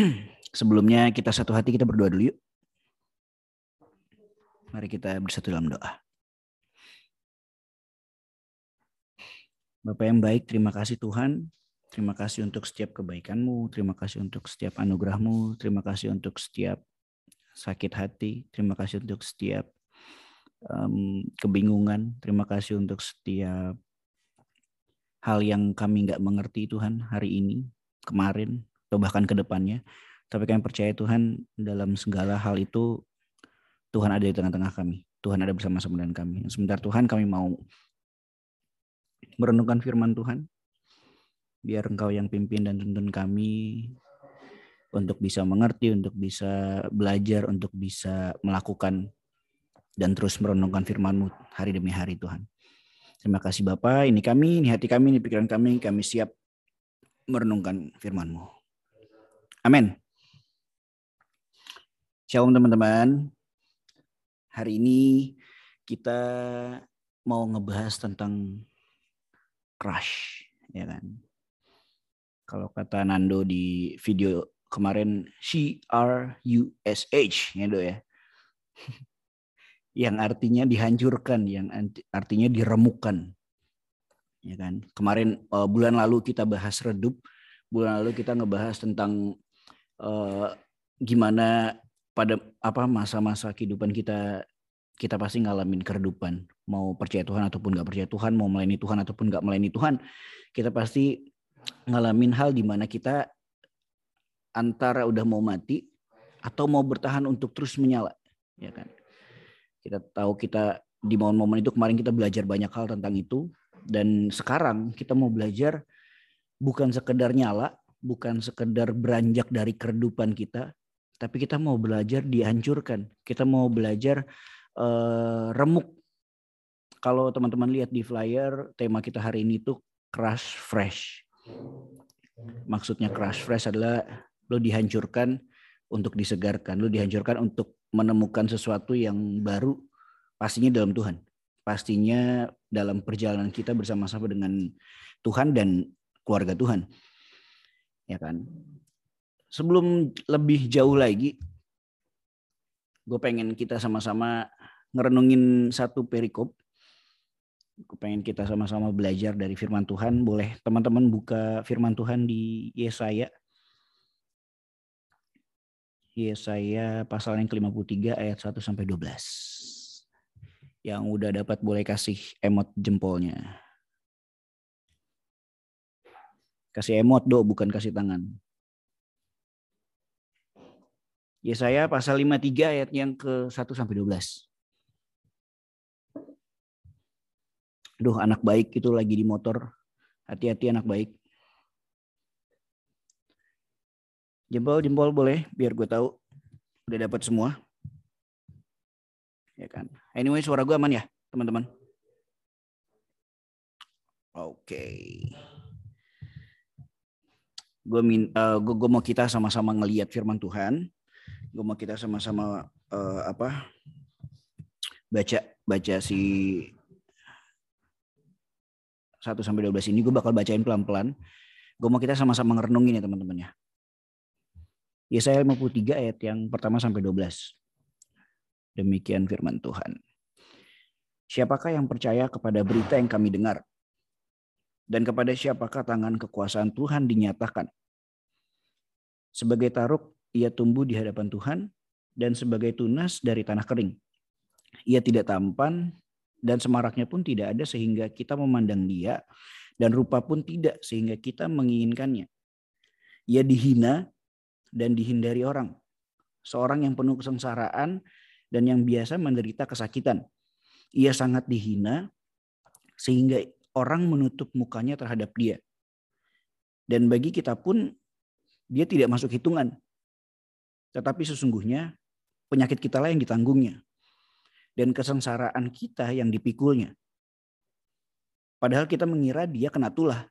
Sebelumnya kita satu hati kita berdoa dulu yuk. Mari kita bersatu dalam doa. Bapak yang baik, terima kasih Tuhan. Terima kasih untuk setiap kebaikanmu, terima kasih untuk setiap anugerahmu, terima kasih untuk setiap sakit hati, terima kasih untuk setiap um, kebingungan, terima kasih untuk setiap hal yang kami nggak mengerti Tuhan hari ini, kemarin, atau bahkan ke depannya. Tapi kami percaya Tuhan dalam segala hal itu Tuhan ada di tengah-tengah kami. Tuhan ada bersama-sama dengan kami. Sebentar Tuhan kami mau merenungkan firman Tuhan. Biar engkau yang pimpin dan tuntun kami untuk bisa mengerti, untuk bisa belajar, untuk bisa melakukan dan terus merenungkan firman-Mu hari demi hari Tuhan. Terima kasih Bapak, ini kami, ini hati kami, ini pikiran kami, kami siap merenungkan firman-Mu. Amin. Shalom teman-teman. Hari ini kita mau ngebahas tentang crush, ya kan. Kalau kata Nando di video kemarin C R U S H ya do ya. yang artinya dihancurkan, yang artinya diremukan. Ya kan? Kemarin uh, bulan lalu kita bahas redup, bulan lalu kita ngebahas tentang uh, gimana pada apa masa-masa kehidupan kita kita pasti ngalamin keredupan mau percaya Tuhan ataupun nggak percaya Tuhan mau melayani Tuhan ataupun nggak melayani Tuhan kita pasti ngalamin hal di mana kita antara udah mau mati atau mau bertahan untuk terus menyala ya kan? Kita tahu kita di momen-momen itu kemarin kita belajar banyak hal tentang itu dan sekarang kita mau belajar bukan sekedar nyala, bukan sekedar beranjak dari keredupan kita, tapi kita mau belajar dihancurkan. Kita mau belajar uh, remuk. Kalau teman-teman lihat di flyer, tema kita hari ini tuh crash fresh. Maksudnya crash fresh adalah lo dihancurkan untuk disegarkan, lo dihancurkan untuk menemukan sesuatu yang baru pastinya dalam Tuhan. Pastinya dalam perjalanan kita bersama-sama dengan Tuhan dan keluarga Tuhan. Ya kan? Sebelum lebih jauh lagi, gue pengen kita sama-sama ngerenungin satu perikop. Gue pengen kita sama-sama belajar dari firman Tuhan. Boleh teman-teman buka firman Tuhan di Yesaya Yesaya pasal yang ke-53 ayat 1 sampai 12. Yang udah dapat boleh kasih emot jempolnya. Kasih emot do, bukan kasih tangan. Yesaya pasal 53 ayat yang ke-1 sampai 12. Duh, anak baik itu lagi di motor. Hati-hati anak baik. Jempol-jempol boleh biar gue tahu udah dapat semua. Ya kan. Anyway, suara gue aman ya, teman-teman. Oke. Okay. Gue min, uh, gue, gue mau kita sama-sama ngelihat firman Tuhan. Gue mau kita sama-sama uh, apa? Baca baca si 1 sampai 12 ini gue bakal bacain pelan-pelan. Gue mau kita sama-sama ngerenungin ya teman-teman ya. Yesaya 53 ayat yang pertama sampai 12. Demikian firman Tuhan. Siapakah yang percaya kepada berita yang kami dengar? Dan kepada siapakah tangan kekuasaan Tuhan dinyatakan? Sebagai taruk, ia tumbuh di hadapan Tuhan, dan sebagai tunas dari tanah kering. Ia tidak tampan, dan semaraknya pun tidak ada sehingga kita memandang dia, dan rupa pun tidak sehingga kita menginginkannya. Ia dihina dan dihindari orang. Seorang yang penuh kesengsaraan dan yang biasa menderita kesakitan. Ia sangat dihina sehingga orang menutup mukanya terhadap dia. Dan bagi kita pun dia tidak masuk hitungan. Tetapi sesungguhnya penyakit kita lah yang ditanggungnya. Dan kesengsaraan kita yang dipikulnya. Padahal kita mengira dia kena tulah.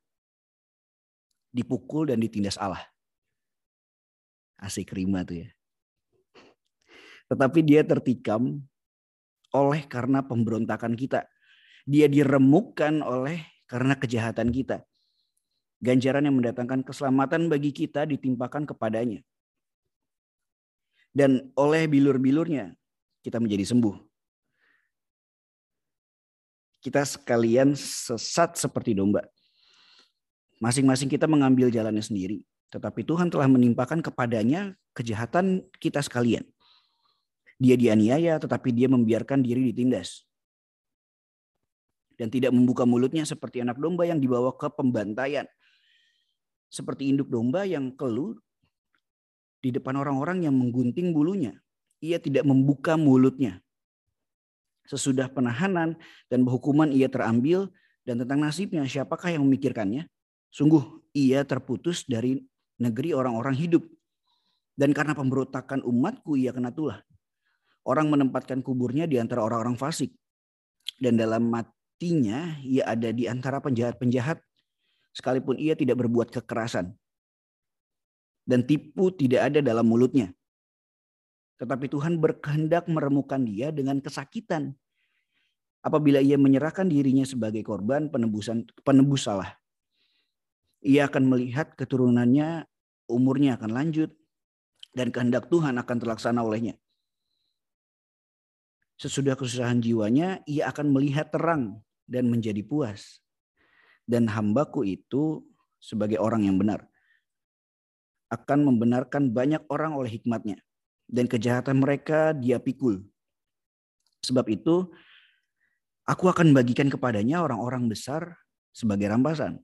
Dipukul dan ditindas Allah. Asik rima tuh ya. Tetapi dia tertikam oleh karena pemberontakan kita. Dia diremukkan oleh karena kejahatan kita. Ganjaran yang mendatangkan keselamatan bagi kita ditimpakan kepadanya. Dan oleh bilur-bilurnya kita menjadi sembuh. Kita sekalian sesat seperti domba. Masing-masing kita mengambil jalannya sendiri. Tetapi Tuhan telah menimpakan kepadanya kejahatan kita sekalian. Dia dianiaya tetapi dia membiarkan diri ditindas. Dan tidak membuka mulutnya seperti anak domba yang dibawa ke pembantaian. Seperti induk domba yang keluh di depan orang-orang yang menggunting bulunya. Ia tidak membuka mulutnya. Sesudah penahanan dan hukuman ia terambil dan tentang nasibnya siapakah yang memikirkannya? Sungguh ia terputus dari negeri orang-orang hidup. Dan karena pemberontakan umatku ia kena tulah. Orang menempatkan kuburnya di antara orang-orang fasik. Dan dalam matinya ia ada di antara penjahat-penjahat. Sekalipun ia tidak berbuat kekerasan. Dan tipu tidak ada dalam mulutnya. Tetapi Tuhan berkehendak meremukan dia dengan kesakitan. Apabila ia menyerahkan dirinya sebagai korban penebusan penebus salah. Ia akan melihat keturunannya umurnya akan lanjut dan kehendak Tuhan akan terlaksana olehnya. Sesudah kesusahan jiwanya, ia akan melihat terang dan menjadi puas. Dan hambaku itu sebagai orang yang benar. Akan membenarkan banyak orang oleh hikmatnya. Dan kejahatan mereka dia pikul. Sebab itu, aku akan bagikan kepadanya orang-orang besar sebagai rampasan.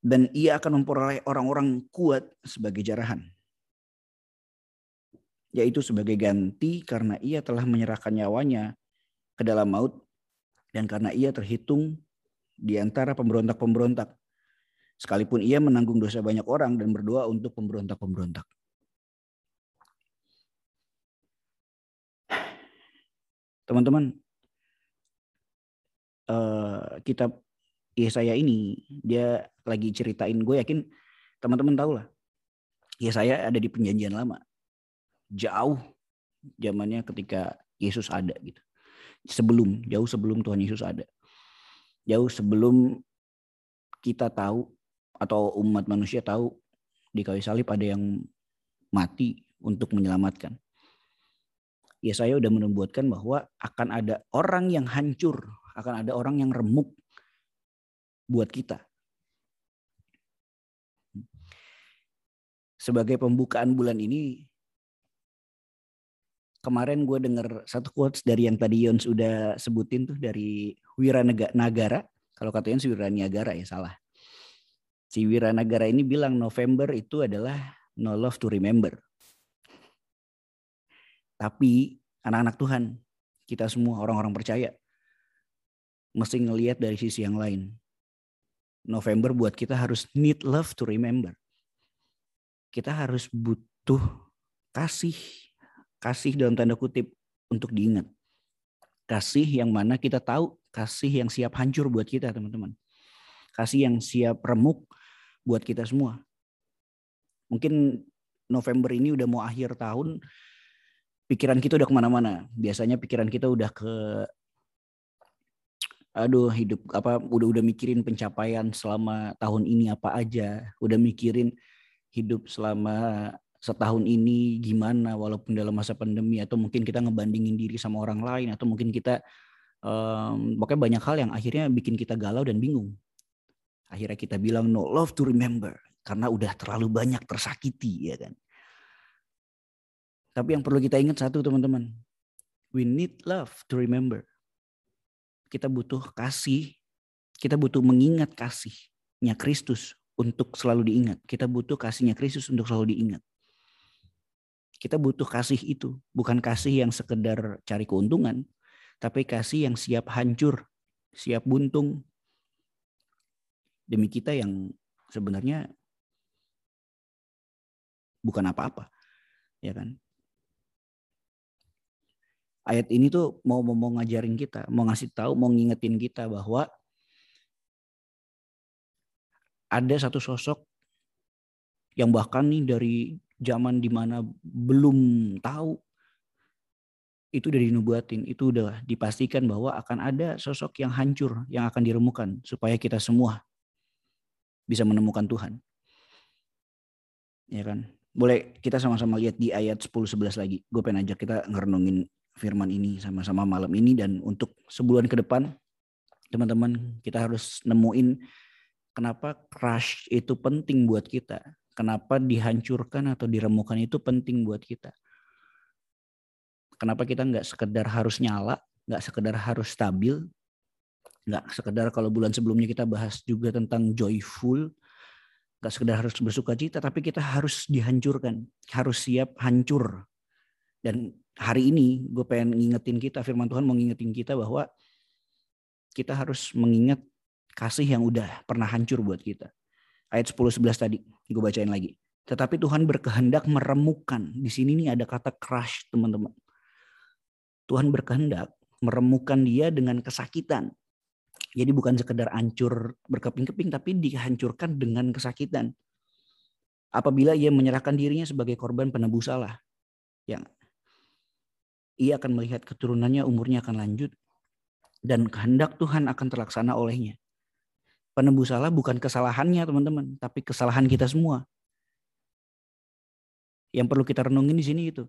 Dan ia akan memperoleh orang-orang kuat sebagai jarahan yaitu sebagai ganti karena ia telah menyerahkan nyawanya ke dalam maut dan karena ia terhitung di antara pemberontak-pemberontak. Sekalipun ia menanggung dosa banyak orang dan berdoa untuk pemberontak-pemberontak. Teman-teman, uh, kitab Yesaya ini dia lagi ceritain, gue yakin teman-teman tahu lah. Yesaya ada di perjanjian lama jauh zamannya ketika Yesus ada gitu. Sebelum, jauh sebelum Tuhan Yesus ada. Jauh sebelum kita tahu atau umat manusia tahu di kayu salib ada yang mati untuk menyelamatkan. Ya saya udah menubuatkan bahwa akan ada orang yang hancur, akan ada orang yang remuk buat kita. Sebagai pembukaan bulan ini, kemarin gue denger satu quotes dari yang tadi Yons udah sebutin tuh dari Wira Nagara. Kalau katanya si Wira Nagara ya salah. Si Wira Nagara ini bilang November itu adalah no love to remember. Tapi anak-anak Tuhan, kita semua orang-orang percaya, mesti ngelihat dari sisi yang lain. November buat kita harus need love to remember. Kita harus butuh kasih kasih dalam tanda kutip untuk diingat. Kasih yang mana kita tahu, kasih yang siap hancur buat kita teman-teman. Kasih yang siap remuk buat kita semua. Mungkin November ini udah mau akhir tahun, pikiran kita udah ke mana-mana. Biasanya pikiran kita udah ke aduh hidup apa udah udah mikirin pencapaian selama tahun ini apa aja udah mikirin hidup selama setahun ini gimana walaupun dalam masa pandemi atau mungkin kita ngebandingin diri sama orang lain atau mungkin kita um, pokoknya banyak hal yang akhirnya bikin kita galau dan bingung. Akhirnya kita bilang no love to remember karena udah terlalu banyak tersakiti ya kan. Tapi yang perlu kita ingat satu teman-teman. We need love to remember. Kita butuh kasih, kita butuh mengingat kasihnya Kristus untuk selalu diingat. Kita butuh kasihnya Kristus untuk selalu diingat. Kita butuh kasih itu, bukan kasih yang sekedar cari keuntungan, tapi kasih yang siap hancur, siap buntung. Demi kita yang sebenarnya bukan apa-apa. Ya kan? Ayat ini tuh mau mau ngajarin kita, mau ngasih tahu, mau ngingetin kita bahwa ada satu sosok yang bahkan nih dari zaman di mana belum tahu itu udah dinubuatin, itu udah dipastikan bahwa akan ada sosok yang hancur yang akan diremukan supaya kita semua bisa menemukan Tuhan. Ya kan? Boleh kita sama-sama lihat di ayat 10-11 lagi. Gue pengen ajak kita ngerenungin firman ini sama-sama malam ini dan untuk sebulan ke depan teman-teman kita harus nemuin kenapa crush itu penting buat kita. Kenapa dihancurkan atau diremukan itu penting buat kita. Kenapa kita nggak sekedar harus nyala, nggak sekedar harus stabil, nggak sekedar kalau bulan sebelumnya kita bahas juga tentang joyful, nggak sekedar harus bersuka cita, tapi kita harus dihancurkan, harus siap hancur. Dan hari ini gue pengen ngingetin kita, firman Tuhan mau ngingetin kita bahwa kita harus mengingat kasih yang udah pernah hancur buat kita. Ayat 10-11 tadi, gue bacain lagi. Tetapi Tuhan berkehendak meremukan. Di sini nih ada kata crush teman-teman. Tuhan berkehendak meremukan dia dengan kesakitan. Jadi bukan sekedar hancur berkeping-keping, tapi dihancurkan dengan kesakitan. Apabila ia menyerahkan dirinya sebagai korban penebus salah. Yang ia akan melihat keturunannya umurnya akan lanjut dan kehendak Tuhan akan terlaksana olehnya. Penebus salah bukan kesalahannya teman-teman, tapi kesalahan kita semua. Yang perlu kita renungin di sini itu.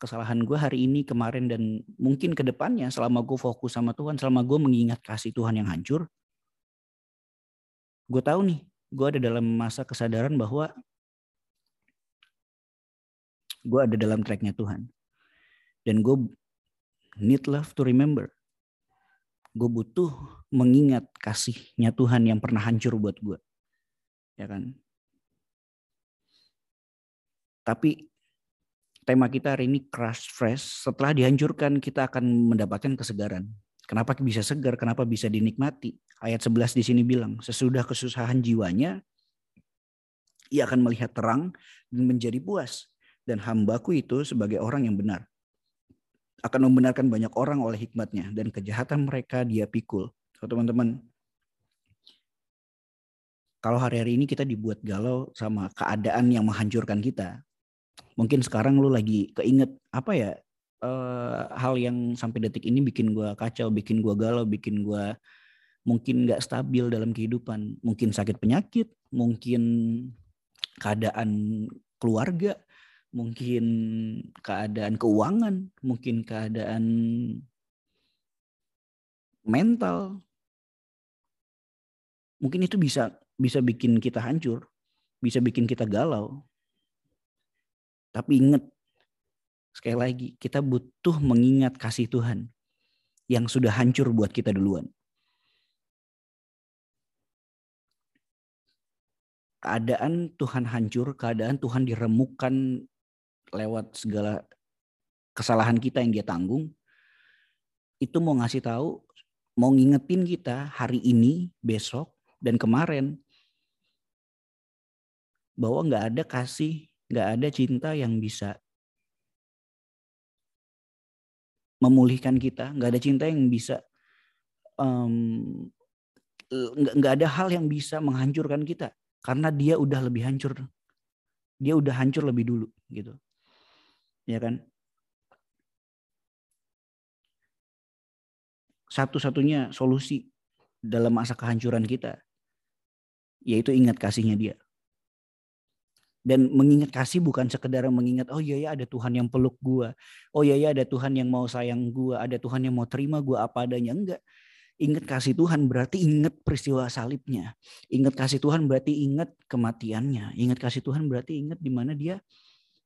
Kesalahan gue hari ini, kemarin, dan mungkin ke depannya selama gue fokus sama Tuhan, selama gue mengingat kasih Tuhan yang hancur, gue tahu nih, gue ada dalam masa kesadaran bahwa gue ada dalam tracknya Tuhan. Dan gue need love to remember gue butuh mengingat kasihnya Tuhan yang pernah hancur buat gue. Ya kan? Tapi tema kita hari ini crush fresh. Setelah dihancurkan kita akan mendapatkan kesegaran. Kenapa bisa segar? Kenapa bisa dinikmati? Ayat 11 di sini bilang, sesudah kesusahan jiwanya, ia akan melihat terang dan menjadi puas. Dan hambaku itu sebagai orang yang benar akan membenarkan banyak orang oleh hikmatnya dan kejahatan mereka dia pikul. So, teman-teman, kalau hari-hari ini kita dibuat galau sama keadaan yang menghancurkan kita, mungkin sekarang lu lagi keinget apa ya uh, hal yang sampai detik ini bikin gua kacau, bikin gua galau, bikin gua mungkin nggak stabil dalam kehidupan, mungkin sakit penyakit, mungkin keadaan keluarga, mungkin keadaan keuangan, mungkin keadaan mental. Mungkin itu bisa bisa bikin kita hancur, bisa bikin kita galau. Tapi ingat sekali lagi kita butuh mengingat kasih Tuhan yang sudah hancur buat kita duluan. Keadaan Tuhan hancur, keadaan Tuhan diremukkan lewat segala kesalahan kita yang dia tanggung itu mau ngasih tahu mau ngingetin kita hari ini besok dan kemarin bahwa nggak ada kasih nggak ada cinta yang bisa memulihkan kita nggak ada cinta yang bisa um, nggak ada hal yang bisa menghancurkan kita karena dia udah lebih hancur dia udah hancur lebih dulu gitu ya kan? Satu-satunya solusi dalam masa kehancuran kita yaitu ingat kasihnya dia. Dan mengingat kasih bukan sekedar mengingat, oh iya ya ada Tuhan yang peluk gua. Oh iya ya ada Tuhan yang mau sayang gua. Ada Tuhan yang mau terima gua apa adanya. Enggak. Ingat kasih Tuhan berarti ingat peristiwa salibnya. Ingat kasih Tuhan berarti ingat kematiannya. Ingat kasih Tuhan berarti ingat di mana dia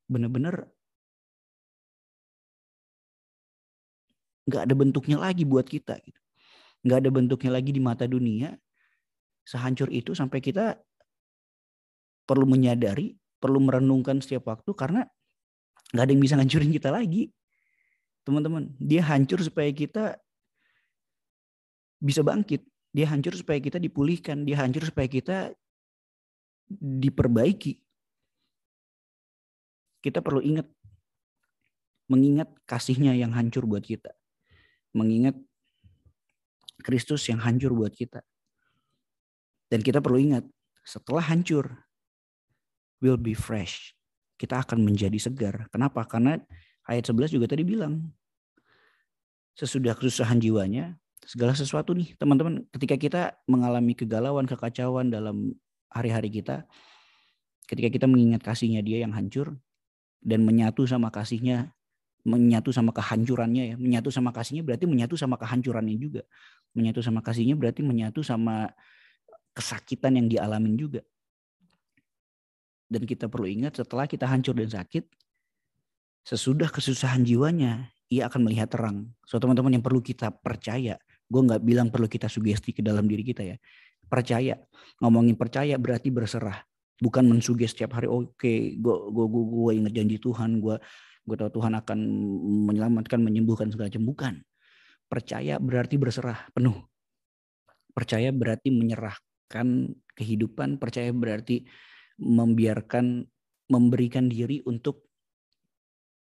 benar-benar nggak ada bentuknya lagi buat kita gitu. nggak ada bentuknya lagi di mata dunia sehancur itu sampai kita perlu menyadari perlu merenungkan setiap waktu karena nggak ada yang bisa ngancurin kita lagi. Teman-teman dia hancur supaya kita bisa bangkit. Dia hancur supaya kita dipulihkan. Dia hancur supaya kita diperbaiki. Kita perlu ingat mengingat kasihnya yang hancur buat kita. Mengingat Kristus yang hancur buat kita. Dan kita perlu ingat, setelah hancur, will be fresh. Kita akan menjadi segar. Kenapa? Karena ayat 11 juga tadi bilang, sesudah kesusahan jiwanya, segala sesuatu nih teman-teman ketika kita mengalami kegalauan, kekacauan dalam hari-hari kita, Ketika kita mengingat kasihnya dia yang hancur dan menyatu sama kasihnya, menyatu sama kehancurannya ya, menyatu sama kasihnya berarti menyatu sama kehancurannya juga. Menyatu sama kasihnya berarti menyatu sama kesakitan yang dialamin juga. Dan kita perlu ingat setelah kita hancur dan sakit, sesudah kesusahan jiwanya, ia akan melihat terang. So teman-teman yang perlu kita percaya, gue nggak bilang perlu kita sugesti ke dalam diri kita ya. Percaya, ngomongin percaya berarti berserah bukan mensuges setiap hari oke okay, gue gue gue gue ingat janji Tuhan gue gue tahu Tuhan akan menyelamatkan menyembuhkan segala macam bukan percaya berarti berserah penuh percaya berarti menyerahkan kehidupan percaya berarti membiarkan memberikan diri untuk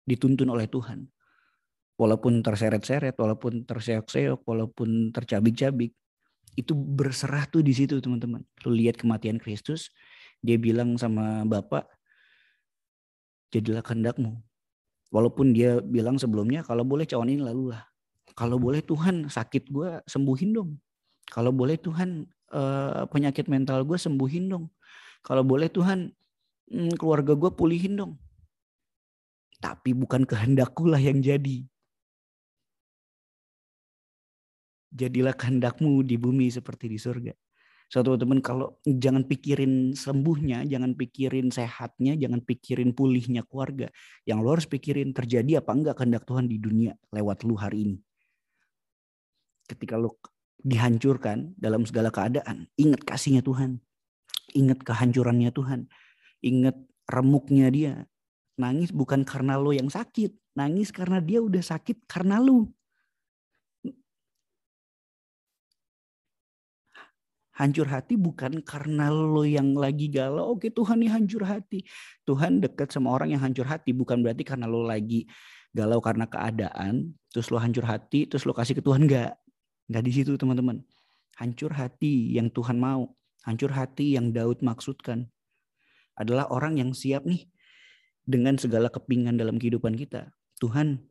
dituntun oleh Tuhan walaupun terseret-seret walaupun terseok-seok walaupun tercabik-cabik itu berserah tuh di situ teman-teman lu lihat kematian Kristus dia bilang sama Bapak, jadilah kehendakmu. Walaupun dia bilang sebelumnya, kalau boleh cawan ini lalu lah. Kalau boleh Tuhan sakit gue sembuhin dong. Kalau boleh Tuhan uh, penyakit mental gue sembuhin dong. Kalau boleh Tuhan hmm, keluarga gue pulihin dong. Tapi bukan kehendakku lah yang jadi. Jadilah kehendakmu di bumi seperti di surga. Satu teman kalau jangan pikirin sembuhnya, jangan pikirin sehatnya, jangan pikirin pulihnya keluarga. Yang lo harus pikirin terjadi apa enggak kehendak Tuhan di dunia lewat lu hari ini. Ketika lo dihancurkan dalam segala keadaan, ingat kasihnya Tuhan. Ingat kehancurannya Tuhan. Ingat remuknya dia. Nangis bukan karena lo yang sakit. Nangis karena dia udah sakit karena lu. hancur hati bukan karena lo yang lagi galau. Oke Tuhan nih hancur hati. Tuhan dekat sama orang yang hancur hati bukan berarti karena lo lagi galau karena keadaan. Terus lo hancur hati, terus lo kasih ke Tuhan. Enggak. Enggak di situ teman-teman. Hancur hati yang Tuhan mau. Hancur hati yang Daud maksudkan. Adalah orang yang siap nih dengan segala kepingan dalam kehidupan kita. Tuhan,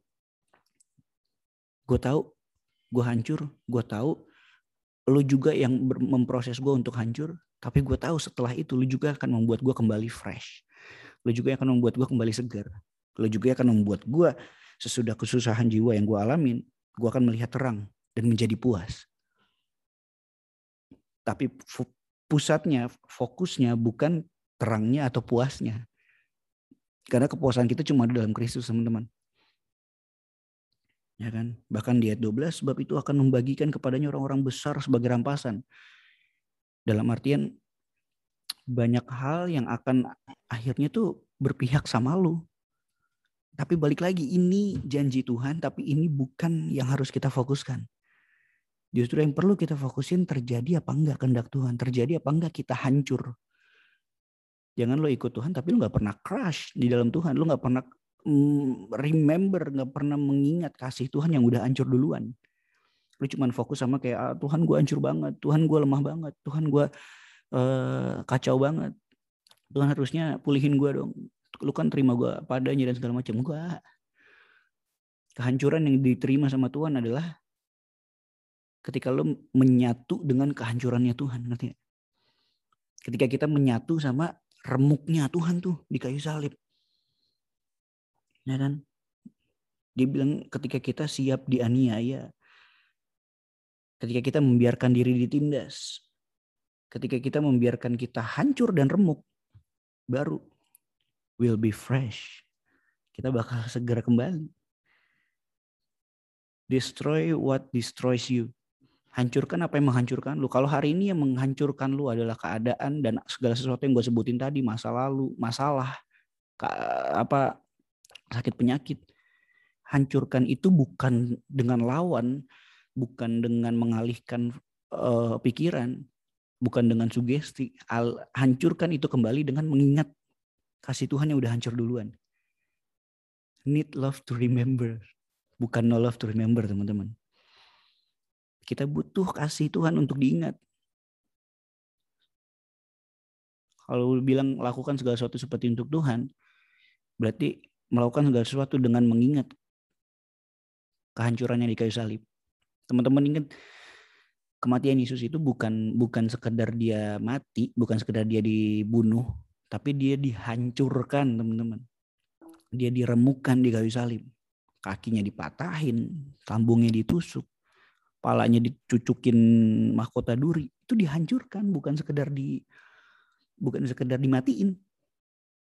gue tahu gue hancur, gue tahu lu juga yang memproses gue untuk hancur, tapi gue tahu setelah itu lu juga akan membuat gue kembali fresh. Lu juga akan membuat gue kembali segar. Lu juga akan membuat gue sesudah kesusahan jiwa yang gue alamin, gue akan melihat terang dan menjadi puas. Tapi pusatnya, fokusnya bukan terangnya atau puasnya. Karena kepuasan kita cuma ada dalam Kristus, teman-teman ya kan? Bahkan di ayat 12 sebab itu akan membagikan kepadanya orang-orang besar sebagai rampasan. Dalam artian banyak hal yang akan akhirnya tuh berpihak sama lu. Tapi balik lagi ini janji Tuhan tapi ini bukan yang harus kita fokuskan. Justru yang perlu kita fokusin terjadi apa enggak kehendak Tuhan, terjadi apa enggak kita hancur. Jangan lo ikut Tuhan tapi lo nggak pernah crash di dalam Tuhan, lo nggak pernah Mm, remember nggak pernah mengingat kasih Tuhan yang udah hancur duluan. Lu cuman fokus sama kayak ah, Tuhan gue hancur banget Tuhan gue lemah banget Tuhan gue uh, kacau banget. Tuhan harusnya pulihin gue dong. Lu kan terima gue padanya dan segala macam. Gue kehancuran yang diterima sama Tuhan adalah ketika lu menyatu dengan kehancurannya Tuhan ngerti gak? ketika kita menyatu sama remuknya Tuhan tuh di kayu salib Ya kan? Dia bilang ketika kita siap dianiaya, ketika kita membiarkan diri ditindas, ketika kita membiarkan kita hancur dan remuk, baru will be fresh. Kita bakal segera kembali. Destroy what destroys you. Hancurkan apa yang menghancurkan lu. Kalau hari ini yang menghancurkan lu adalah keadaan dan segala sesuatu yang gue sebutin tadi, masa lalu, masalah, apa sakit penyakit. Hancurkan itu bukan dengan lawan, bukan dengan mengalihkan uh, pikiran, bukan dengan sugesti. Al, hancurkan itu kembali dengan mengingat kasih Tuhan yang udah hancur duluan. Need love to remember, bukan no love to remember teman-teman. Kita butuh kasih Tuhan untuk diingat. Kalau bilang lakukan segala sesuatu seperti untuk Tuhan, berarti melakukan segala sesuatu dengan mengingat kehancurannya di kayu salib. Teman-teman ingat kematian Yesus itu bukan bukan sekedar dia mati, bukan sekedar dia dibunuh, Tapi dia dihancurkan teman-teman. Dia diremukkan di kayu salib. Kakinya dipatahin, lambungnya ditusuk, palanya dicucukin mahkota duri. Itu dihancurkan, bukan sekedar di bukan sekedar dimatiin.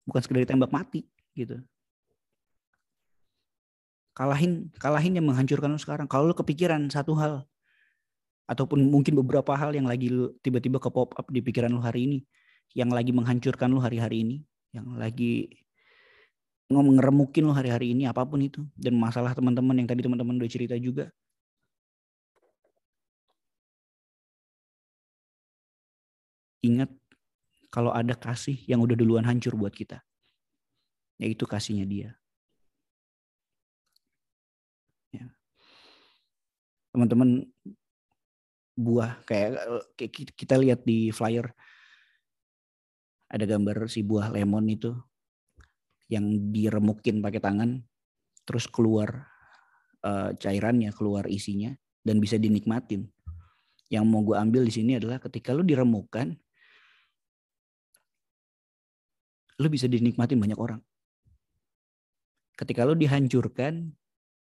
Bukan sekedar ditembak mati gitu. Kalahin kalahin yang menghancurkan lu sekarang. Kalau lu kepikiran satu hal ataupun mungkin beberapa hal yang lagi tiba-tiba ke pop up di pikiran lu hari ini, yang lagi menghancurkan lu hari-hari ini, yang lagi ngeremukin lu hari-hari ini apa pun itu dan masalah teman-teman yang tadi teman-teman udah cerita juga. Ingat kalau ada kasih yang udah duluan hancur buat kita. Yaitu kasihnya dia. Ya. Teman-teman buah kayak, kita lihat di flyer ada gambar si buah lemon itu yang diremukin pakai tangan terus keluar uh, cairannya keluar isinya dan bisa dinikmatin yang mau gue ambil di sini adalah ketika lu diremukkan lu bisa dinikmatin banyak orang. Ketika lu dihancurkan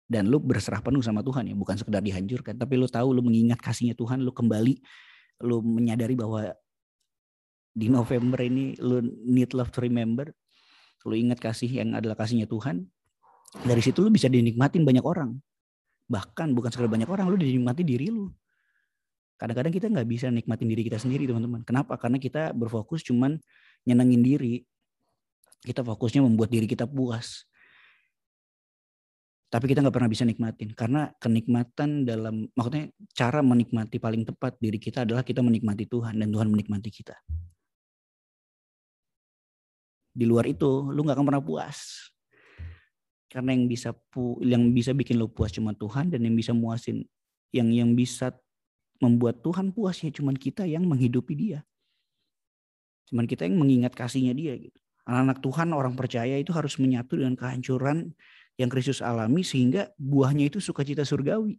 dan lu berserah penuh sama Tuhan ya, bukan sekedar dihancurkan, tapi lu tahu lu mengingat kasihnya Tuhan, lu kembali, lu menyadari bahwa di November ini lu need love to remember, lu ingat kasih yang adalah kasihnya Tuhan, dari situ lu bisa dinikmatin banyak orang. Bahkan bukan sekedar banyak orang, lu dinikmati diri lu. Kadang-kadang kita nggak bisa nikmatin diri kita sendiri teman-teman. Kenapa? Karena kita berfokus cuman nyenengin diri, kita fokusnya membuat diri kita puas. Tapi kita nggak pernah bisa nikmatin karena kenikmatan dalam maksudnya cara menikmati paling tepat diri kita adalah kita menikmati Tuhan dan Tuhan menikmati kita. Di luar itu lu nggak akan pernah puas. Karena yang bisa pu, yang bisa bikin lu puas cuma Tuhan dan yang bisa muasin yang yang bisa membuat Tuhan puas ya cuma kita yang menghidupi dia. Cuman kita yang mengingat kasihnya dia gitu. Anak-anak Tuhan, orang percaya itu harus menyatu dengan kehancuran yang Kristus alami sehingga buahnya itu sukacita surgawi.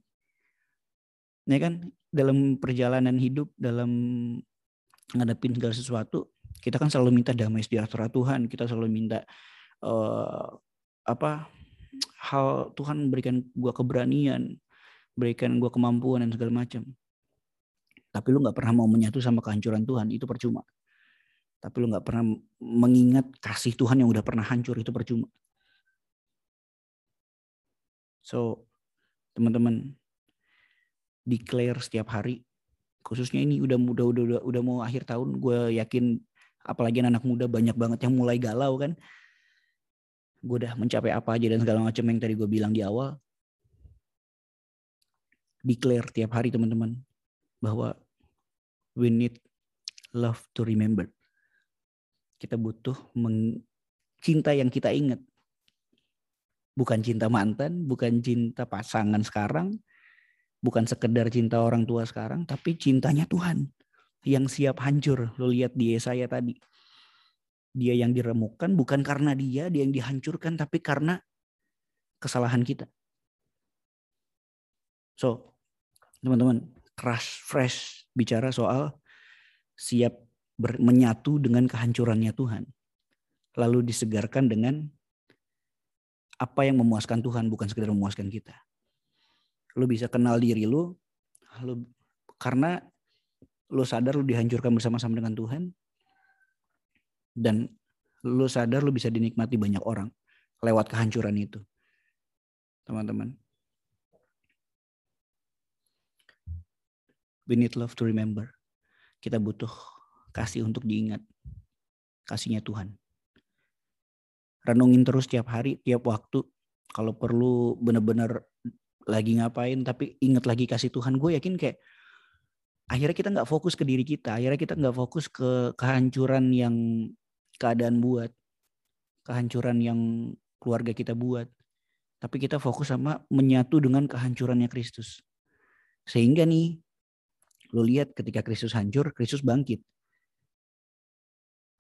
Ya kan? Dalam perjalanan hidup, dalam ngadepin segala sesuatu, kita kan selalu minta damai sejahtera Tuhan, kita selalu minta uh, apa hal Tuhan berikan gua keberanian, berikan gua kemampuan dan segala macam. Tapi lu nggak pernah mau menyatu sama kehancuran Tuhan, itu percuma tapi lu nggak pernah mengingat kasih Tuhan yang udah pernah hancur itu percuma. So, teman-teman declare setiap hari khususnya ini udah udah udah udah, udah mau akhir tahun gue yakin apalagi anak muda banyak banget yang mulai galau kan. Gue udah mencapai apa aja dan segala macam yang tadi gue bilang di awal. Declare tiap hari teman-teman bahwa we need love to remember kita butuh cinta yang kita ingat. Bukan cinta mantan, bukan cinta pasangan sekarang, bukan sekedar cinta orang tua sekarang, tapi cintanya Tuhan yang siap hancur. Lo lihat di Yesaya tadi. Dia yang diremukkan bukan karena dia, dia yang dihancurkan, tapi karena kesalahan kita. So, teman-teman, crash fresh bicara soal siap menyatu dengan kehancurannya Tuhan. Lalu disegarkan dengan apa yang memuaskan Tuhan, bukan sekedar memuaskan kita. Lu bisa kenal diri lu, lu karena lu sadar lu dihancurkan bersama-sama dengan Tuhan, dan lu sadar lu bisa dinikmati banyak orang lewat kehancuran itu. Teman-teman. We need love to remember. Kita butuh kasih untuk diingat. Kasihnya Tuhan. Renungin terus tiap hari, tiap waktu. Kalau perlu benar-benar lagi ngapain, tapi ingat lagi kasih Tuhan. Gue yakin kayak akhirnya kita nggak fokus ke diri kita. Akhirnya kita nggak fokus ke kehancuran yang keadaan buat. Kehancuran yang keluarga kita buat. Tapi kita fokus sama menyatu dengan kehancurannya Kristus. Sehingga nih, lo lihat ketika Kristus hancur, Kristus bangkit.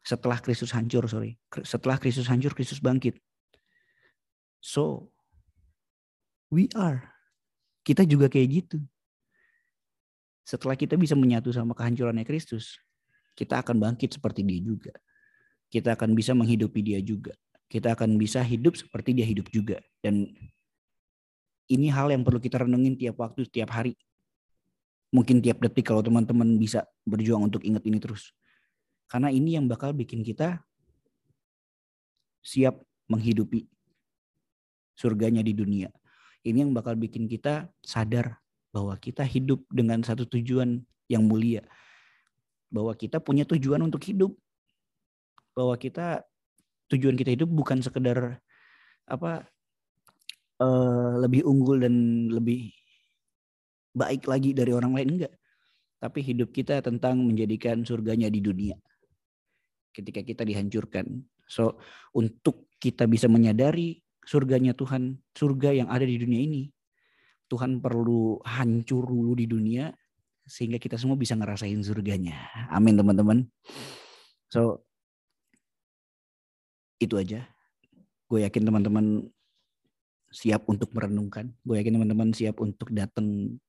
Setelah Kristus hancur, sorry. Setelah Kristus hancur, Kristus bangkit. So, we are. Kita juga kayak gitu. Setelah kita bisa menyatu sama kehancurannya Kristus, kita akan bangkit seperti dia juga. kita akan bisa menghidupi dia juga. Kita akan bisa hidup seperti dia hidup juga. Dan ini hal yang perlu kita renungin tiap waktu, tiap hari. Mungkin tiap detik kalau teman-teman bisa berjuang untuk ingat ini terus. Karena ini yang bakal bikin kita siap menghidupi surganya di dunia. Ini yang bakal bikin kita sadar bahwa kita hidup dengan satu tujuan yang mulia. Bahwa kita punya tujuan untuk hidup. Bahwa kita tujuan kita hidup bukan sekedar apa uh, lebih unggul dan lebih baik lagi dari orang lain enggak. Tapi hidup kita tentang menjadikan surganya di dunia. Ketika kita dihancurkan. So untuk kita bisa menyadari surganya Tuhan, surga yang ada di dunia ini, Tuhan perlu hancur dulu di dunia sehingga kita semua bisa ngerasain surganya. Amin teman-teman. So itu aja. Gue yakin teman-teman siap untuk merenungkan. Gue yakin teman-teman siap untuk datang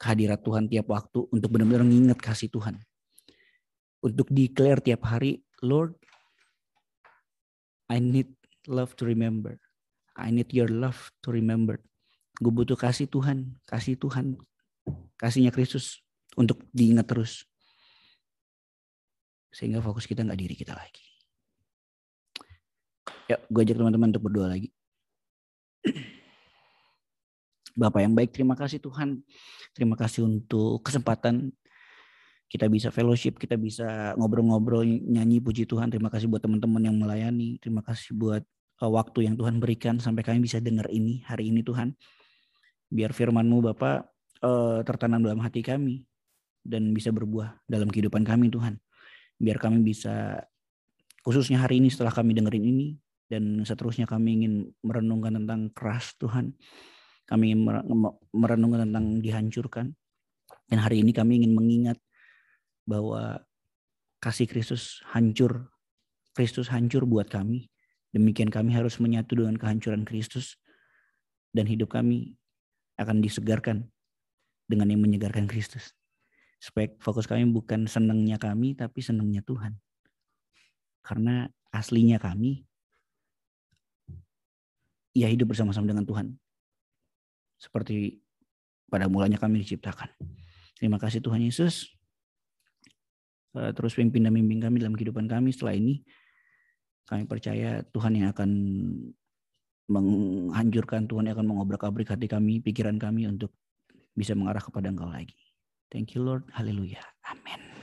kehadirat Tuhan tiap waktu untuk benar-benar mengingat kasih Tuhan. Untuk declare tiap hari, Lord, I need love to remember. I need your love to remember. Gue butuh kasih Tuhan, kasih Tuhan, kasihnya Kristus untuk diingat terus. Sehingga fokus kita nggak diri kita lagi. Ya, gue ajak teman-teman untuk berdoa lagi. Bapak yang baik, terima kasih Tuhan. Terima kasih untuk kesempatan kita bisa fellowship, kita bisa ngobrol-ngobrol, nyanyi puji Tuhan. Terima kasih buat teman-teman yang melayani. Terima kasih buat uh, waktu yang Tuhan berikan sampai kami bisa dengar ini hari ini Tuhan. Biar firman-Mu Bapak uh, tertanam dalam hati kami dan bisa berbuah dalam kehidupan kami Tuhan. Biar kami bisa khususnya hari ini setelah kami dengerin ini dan seterusnya kami ingin merenungkan tentang keras Tuhan. Kami ingin merenungkan tentang dihancurkan. Dan hari ini kami ingin mengingat bahwa kasih Kristus hancur. Kristus hancur buat kami. Demikian kami harus menyatu dengan kehancuran Kristus. Dan hidup kami akan disegarkan dengan yang menyegarkan Kristus. Supaya fokus kami bukan senangnya kami, tapi senangnya Tuhan. Karena aslinya kami ia hidup bersama-sama dengan Tuhan. Seperti pada mulanya kami diciptakan. Terima kasih Tuhan Yesus. Eh, terus pimpin dan bimbing kami dalam kehidupan kami setelah ini. Kami percaya Tuhan yang akan menghancurkan, Tuhan yang akan mengobrak-abrik hati kami, pikiran kami untuk bisa mengarah kepada Engkau lagi. Thank you Lord. Haleluya. Amin.